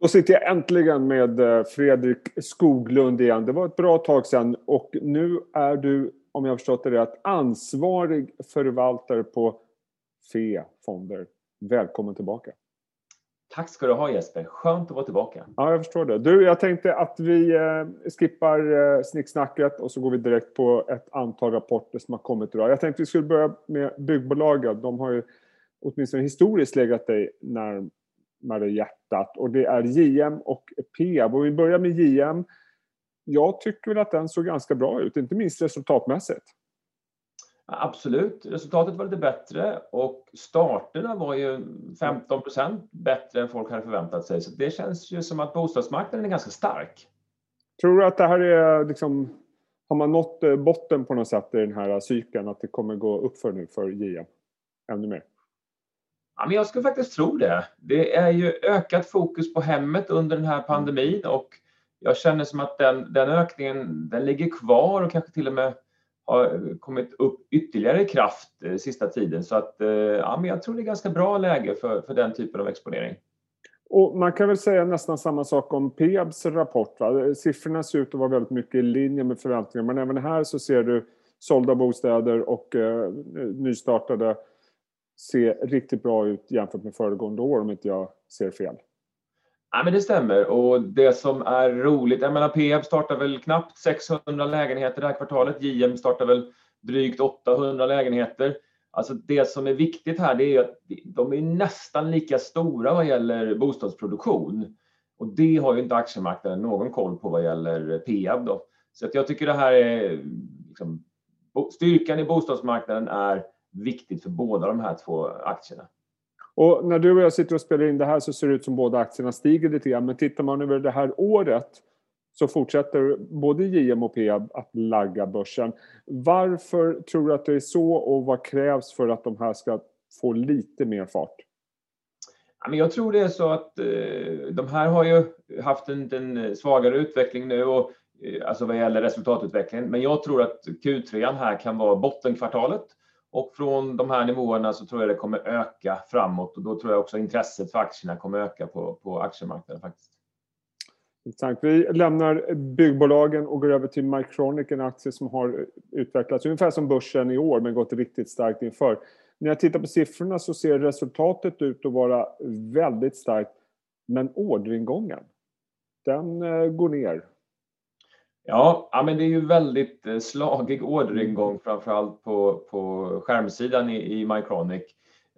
Då sitter jag äntligen med eh, Fredrik Skoglund igen. Det var ett bra tag sedan och nu är du, om jag har förstått det rätt, ansvarig förvaltare på FE Fonder. Välkommen tillbaka. Tack ska du ha Jesper, skönt att vara tillbaka. Ja, jag förstår det. Du, jag tänkte att vi eh, skippar eh, snicksnacket och så går vi direkt på ett antal rapporter som har kommit idag. Jag tänkte att vi skulle börja med byggbolagen. De har ju åtminstone historiskt legat dig när, närmare hjärtat. Och det är JM och Peab. Och vi börjar med JM. Jag tycker väl att den såg ganska bra ut, inte minst resultatmässigt. Absolut, resultatet var lite bättre och starterna var ju 15% bättre än folk hade förväntat sig. Så det känns ju som att bostadsmarknaden är ganska stark. Tror du att det här är liksom, har man nått eh, botten på något sätt i den här cykeln, att det kommer gå upp för nu för JM? Ännu mer? Ja, men jag skulle faktiskt tro det. Det är ju ökat fokus på hemmet under den här pandemin och jag känner som att den, den ökningen den ligger kvar och kanske till och med har kommit upp ytterligare i kraft eh, sista tiden. Så att, eh, ja, men jag tror det är ganska bra läge för, för den typen av exponering. Och man kan väl säga nästan samma sak om Peabs rapport. Va? Siffrorna ser ut att vara väldigt mycket i linje med förväntningarna men även här så ser du sålda bostäder och eh, nystartade se riktigt bra ut jämfört med föregående år om inte jag ser fel. Ja, men det stämmer och det som är roligt, jag menar Peab startar väl knappt 600 lägenheter det här kvartalet, JM startar väl drygt 800 lägenheter. Alltså det som är viktigt här det är att de är nästan lika stora vad gäller bostadsproduktion. Och det har ju inte aktiemarknaden någon koll på vad gäller Peab då. Så att jag tycker det här är liksom, styrkan i bostadsmarknaden är viktigt för båda de här två aktierna. Och när du och jag sitter och spelar in det här så ser det ut som båda aktierna stiger lite grann. Men tittar man över det här året så fortsätter både JM och Peab att lagga börsen. Varför tror du att det är så och vad krävs för att de här ska få lite mer fart? Jag tror det är så att eh, de här har ju haft en, en svagare utveckling nu och eh, alltså vad gäller resultatutvecklingen. Men jag tror att Q3 här kan vara bottenkvartalet och från de här nivåerna så tror jag det kommer öka framåt och då tror jag också intresset för aktierna kommer öka på, på aktiemarknaden faktiskt. Intressant. Vi lämnar byggbolagen och går över till Mycronic, en aktie som har utvecklats ungefär som börsen i år men gått riktigt starkt inför. När jag tittar på siffrorna så ser resultatet ut att vara väldigt starkt men orderingången, den eh, går ner. Ja, ja, men det är ju väldigt eh, slagig orderingång framförallt på, på skärmsidan i, i Mycronic.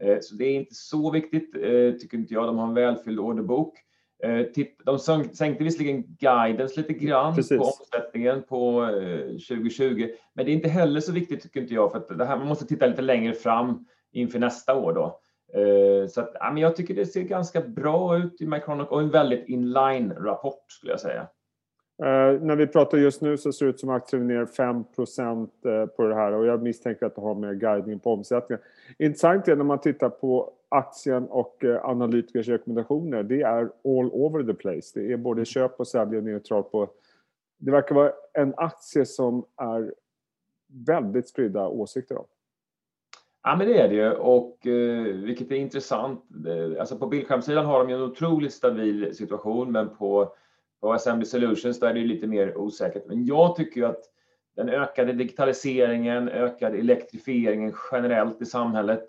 Eh, så det är inte så viktigt, eh, tycker inte jag. De har en välfylld orderbok. De sänkte visserligen guidance lite grann Precis. på omsättningen på 2020, men det är inte heller så viktigt tycker inte jag, för att det här, man måste titta lite längre fram inför nästa år då. Så att, ja, men jag tycker det ser ganska bra ut i Mycronic och en väldigt inline-rapport skulle jag säga. Uh, när vi pratar just nu så ser det ut som aktien är ner 5 uh, på det här och jag misstänker att det har med guidning på omsättningen. Intressant är när man tittar på aktien och uh, analytikers rekommendationer. Det är all over the place. Det är både köp och sälj och neutralt på. Det verkar vara en aktie som är väldigt spridda åsikter om. Ja, men det är det ju och eh, vilket är intressant. Alltså på bildskärmssidan har de en otroligt stabil situation, men på på Assembly Solutions, där är det lite mer osäkert. Men jag tycker ju att den ökade digitaliseringen, ökade elektrifieringen generellt i samhället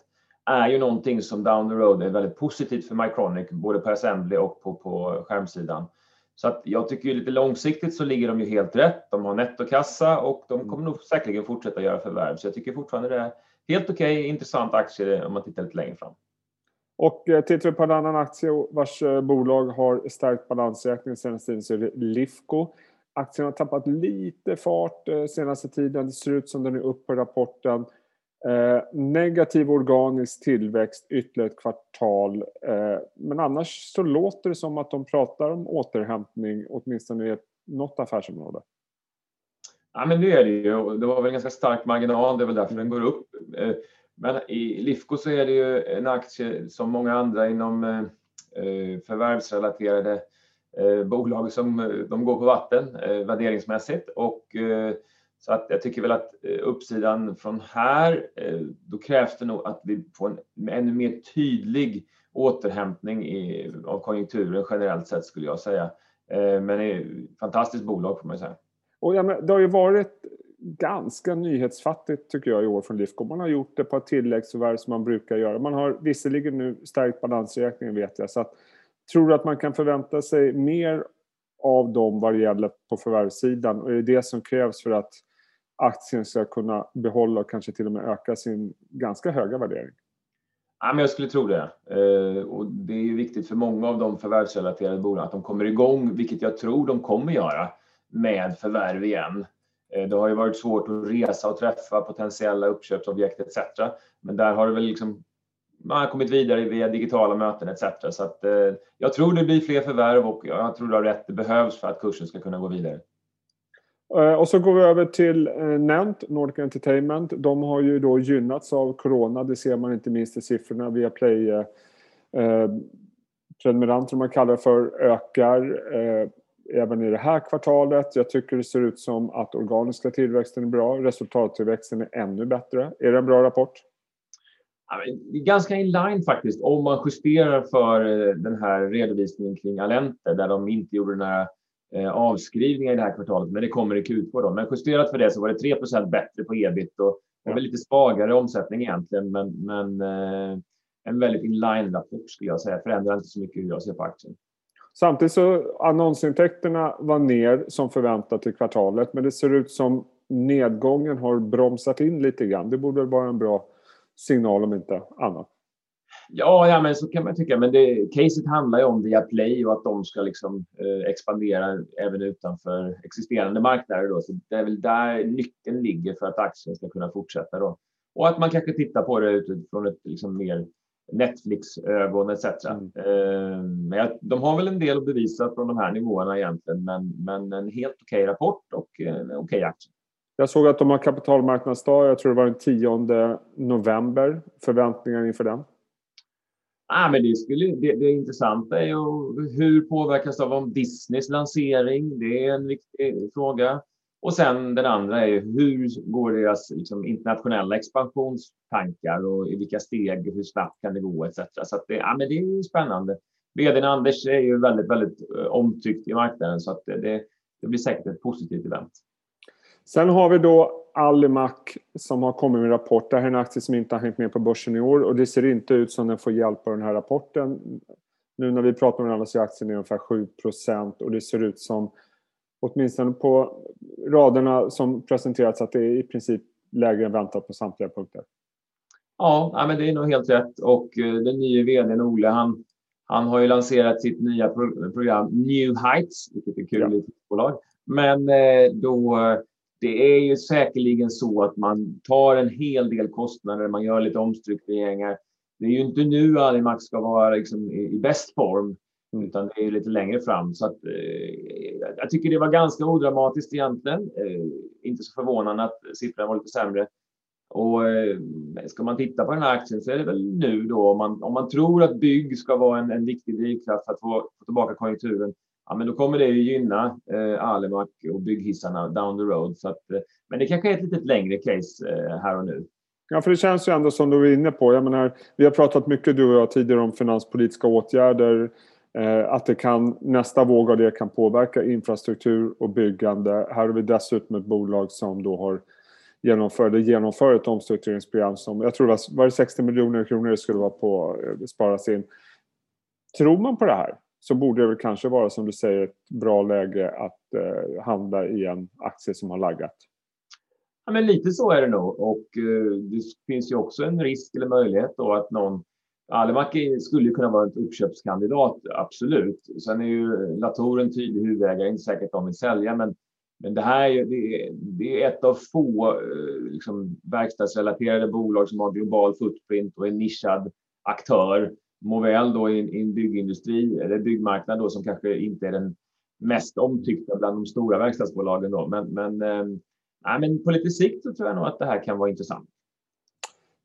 är ju någonting som down the road är väldigt positivt för Mycronic, både på Assembly och på, på skärmsidan. Så att jag tycker ju lite långsiktigt så ligger de ju helt rätt. De har nettokassa och de kommer nog säkerligen fortsätta göra förvärv. Så jag tycker fortfarande det är helt okej, okay, intressant aktie om man tittar lite längre fram. Och eh, tittar vi på en annan aktie vars eh, bolag har stärkt balansräkningen senaste tiden så är det Lifco. Aktien har tappat lite fart eh, senaste tiden. Det ser ut som den är upp på rapporten. Eh, negativ organisk tillväxt ytterligare ett kvartal. Eh, men annars så låter det som att de pratar om återhämtning åtminstone i ett, något affärsområde. Ja men det är det ju. Det var väl en ganska stark marginal. Det är väl därför den går upp. Eh, men i Lifco så är det ju en aktie som många andra inom eh, eh förvärvsrelaterade eh, bolag som eh, de går på vatten eh, värderingsmässigt och så att jag tycker väl att uppsidan från här, då krävs det nog att vi får en ännu mer tydlig återhämtning i, av konjunkturen generellt sett skulle jag säga. Men det är ett fantastiskt bolag får man säga. Och ja, det har ju varit ganska nyhetsfattigt tycker jag i år från Lifco. Man har gjort ett par tilläggsförvärv som man brukar göra. Man har visserligen nu stärkt balansräkningen vet jag. Så att, tror du att man kan förvänta sig mer av dem vad det gäller på förvärvssidan? Och är det det som krävs för att aktien ska kunna behålla och kanske till och med öka sin ganska höga värdering? Ja, men jag skulle tro det. Eh, och det är ju viktigt för många av de förvärvsrelaterade bolagen att de kommer igång, vilket jag tror de kommer göra, med förvärv igen. Eh, det har ju varit svårt att resa och träffa potentiella uppköpsobjekt etc. Men där har det väl liksom man har kommit vidare via digitala möten etc. Så att, eh, jag tror det blir fler förvärv och jag tror du har rätt, det behövs för att kursen ska kunna gå vidare. Eh, och så går vi över till eh, Nent, Nordic Entertainment. De har ju då gynnats av Corona, det ser man inte minst i siffrorna via Play. Eh, eh prenumeranter, man kallar det för, ökar. Eh, även i det här kvartalet. Jag tycker det ser ut som att organiska tillväxten är bra. Resultattillväxten är ännu bättre. Är det en bra rapport? ganska in line faktiskt om man justerar för eh, den här redovisningen kring Alente där de inte gjorde några eh, avskrivningar i det här kvartalet, men det kommer i Q2 då. Men justerat för det så var det 3% bättre på ebit och det var lite svagare omsättning egentligen, men, men eh, en väldigt in line rapport skulle jag säga. Förändrar inte så mycket hur jag ser på aktien. Samtidigt så annonsintäkterna var ner som förväntat i kvartalet men det ser ut som nedgången har bromsat in lite grann. Det borde vara en bra signal om inte annat. Ja, ja men så kan man tycka. Men det, caset handlar ju om Viaplay och att de ska liksom, eh, expandera även utanför existerande marknader. Då. Så det är väl där nyckeln ligger för att aktien ska kunna fortsätta. Då. Och att man kanske tittar på det utifrån ett liksom, mer Netflix-ögon etc. Mm. Eh, men de har väl en del att bevisa från de här nivåerna egentligen, men, men en helt okej okay rapport och okej okay aktie. Jag såg att de har kapitalmarknadsdag, jag tror det var den 10 november. Förväntningar inför den? Ah, men det, skulle, det, det intressanta är ju hur påverkas det av Disneys lansering? Det är en viktig fråga. Och sen den andra är ju hur går deras liksom, internationella expansionstankar och i vilka steg, hur snabbt kan det gå etc. Så att det, ja, men det är spännande. Vdn Anders är ju väldigt, väldigt eh, omtyckt i marknaden så att det, det blir säkert ett positivt event. Sen har vi då Alimak som har kommit med en rapport. Det här är en aktie som inte har hängt med på börsen i år och det ser inte ut som den får hjälp av den här rapporten. Nu när vi pratar om den så är aktien är ungefär 7 och det ser ut som åtminstone på raderna som presenterats att det är i princip lägre än väntat på samtliga punkter. Ja, men det är nog helt rätt och eh, den nya vdn Ole han, han har ju lanserat sitt nya program New Heights, vilket är kul ja. i bolag. Men eh, då det är ju säkerligen så att man tar en hel del kostnader, man gör lite omstruktureringar. Det är ju inte nu Alimax ska vara liksom i bäst form, mm. utan det är lite längre fram. Så att, eh, jag tycker det var ganska odramatiskt egentligen. Eh, inte så förvånande att siffran var lite sämre. Och eh, ska man titta på den här aktien så är det väl nu då om man, om man tror att bygg ska vara en, en viktig drivkraft för att få, få tillbaka konjunkturen ja, men då kommer det ju gynna eh, Alimak och bygghissarna down the road. Så att, eh, men det kanske är ett lite längre case eh, här och nu. Ja, för det känns ju ändå som du var inne på. Jag menar, vi har pratat mycket du och jag tidigare om finanspolitiska åtgärder. Eh, att det kan, nästa våg av det kan påverka infrastruktur och byggande. Här har vi dessutom ett bolag som då har genomför, genomför ett omstruktureringsprogram som jag tror det var, var det 60 miljoner kronor det skulle vara på eh, sparas in. Tror man på det här? så borde det väl kanske vara som du säger ett bra läge att eh, handla i en aktie som har laggat. Ja, men lite så är det nog och eh, det finns ju också en risk eller möjlighet då att någon Alimak skulle kunna vara ett uppköpskandidat, absolut. Sen är ju Latour en tydlig huvudägare, inte säkert att de vill sälja, men, men det här är, det är, det är ett av få eh, liksom, verkstadsrelaterade bolag som har global footprint och är nischad aktör må väl då i, en byggindustri eller byggmarknad då som kanske inte är den mest omtyckta bland de stora verkstadsbolagen då. Men, men, äh, men på lite sikt så tror jag nog att det här kan vara intressant.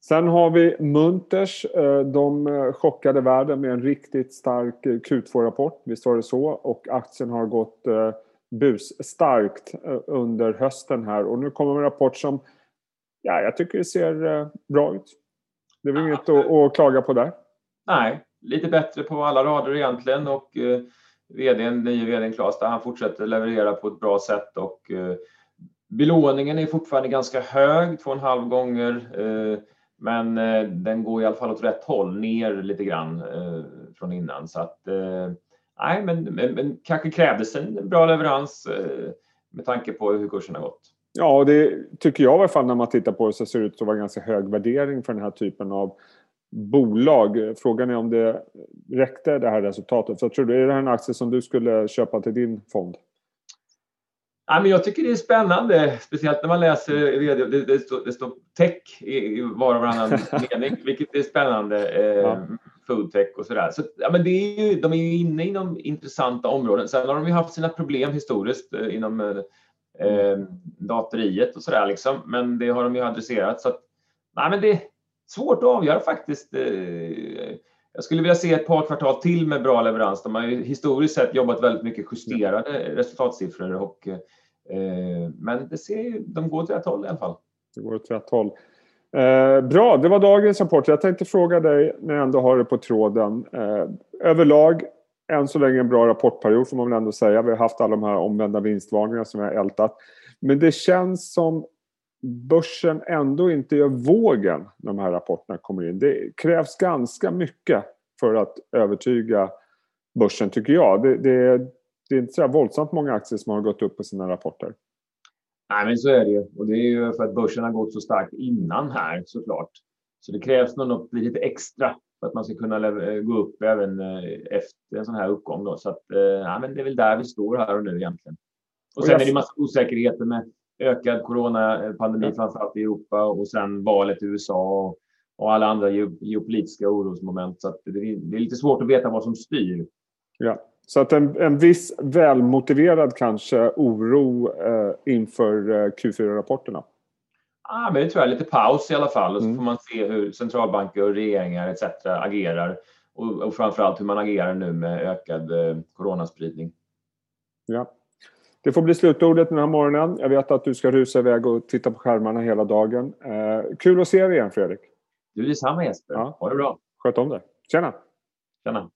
Sen har vi Munters. Eh, de eh, chockade världen med en riktigt stark Q2-rapport, visst var det så? Och aktien har gått busstarkt under hösten här och nu kommer en rapport som ja, jag tycker ser bra ut. Det är väl ja. inget att, att klaga på där. Nej, lite bättre på alla rader egentligen och eh, vdn, nye vdn Claes, han fortsätter leverera på ett bra sätt och eh, belåningen är fortfarande ganska hög, två och en halv gånger. Eh, men eh, den går i alla fall åt rätt håll, ner lite grann eh, från innan. Så att, eh, nej, men, men, men, kanske krävdes en bra leverans eh, med tanke på hur kursen har gått. Ja, det tycker jag i alla fall när man tittar på det så ser det ut att vara ganska hög värdering för den här typen av bolag. Frågan är om det räckte det här resultatet. Så tror du, är det här en aktie som du skulle köpa till din fond? Ja, men jag tycker det är spännande, speciellt när man läser det, det, står, det står tech i var och varannan mening, vilket är spännande. Eh, ja. Foodtech och sådär. Så, ja, men det är ju, de är ju inne inom intressanta områden. Sen har de ju haft sina problem historiskt eh, inom eh, eh datoriet och sådär liksom. Men det har de ju adresserat. Så att, nej, men det är svårt att avgöra faktiskt. Eh, jag skulle vilja se ett par kvartal till med bra leverans. De har ju historiskt sett jobbat väldigt mycket justerade resultatsiffror och eh, men det ser, de går åt rätt håll i alla fall. Det går åt rätt håll. Eh, bra, det var dagens rapport. Jag tänkte fråga dig när jag ändå har det på tråden. Eh, överlag, än så länge en bra rapportperiod får man väl ändå säga. Vi har haft alla de här omvända vinstvarningarna som vi har ältat. Men det känns som börsen ändå inte gör vågen när de här rapporterna kommer in. Det krävs ganska mycket för att övertyga börsen tycker jag. Det, det, det är inte så våldsamt många aktier som har gått upp på sina rapporter. Nej, men så är det ju. Och det är ju för att börsen har gått så starkt innan här såklart. Så det krävs nog något lite extra för att man ska kunna gå upp även eh, efter en sån här uppgång. Då. Så att, eh, ja, men det är väl där vi står här och nu egentligen. Och sen är det massa osäkerheter med ökad coronapandemi, framförallt i Europa och sen valet i USA och, och alla andra geopolitiska orosmoment. Så det är, det, är, lite svårt att veta vad som styr. Ja, så att en, en viss välmotiverad kanske oro eh, inför eh, Q4-rapporterna? Ah, men det tror jag. Lite paus i alla fall och så mm. får man se hur centralbanker och regeringar etc. agerar och, och framförallt hur man agerar nu med ökad eh, coronaspridning. Ja. Det får bli slutordet den här morgonen. Jag vet att du ska rusa iväg och titta på skärmarna hela dagen. Eh, kul att se dig igen Fredrik. Du detsamma Jesper. Ja. Ha det bra. Sköt om dig. Tjena. Tjena.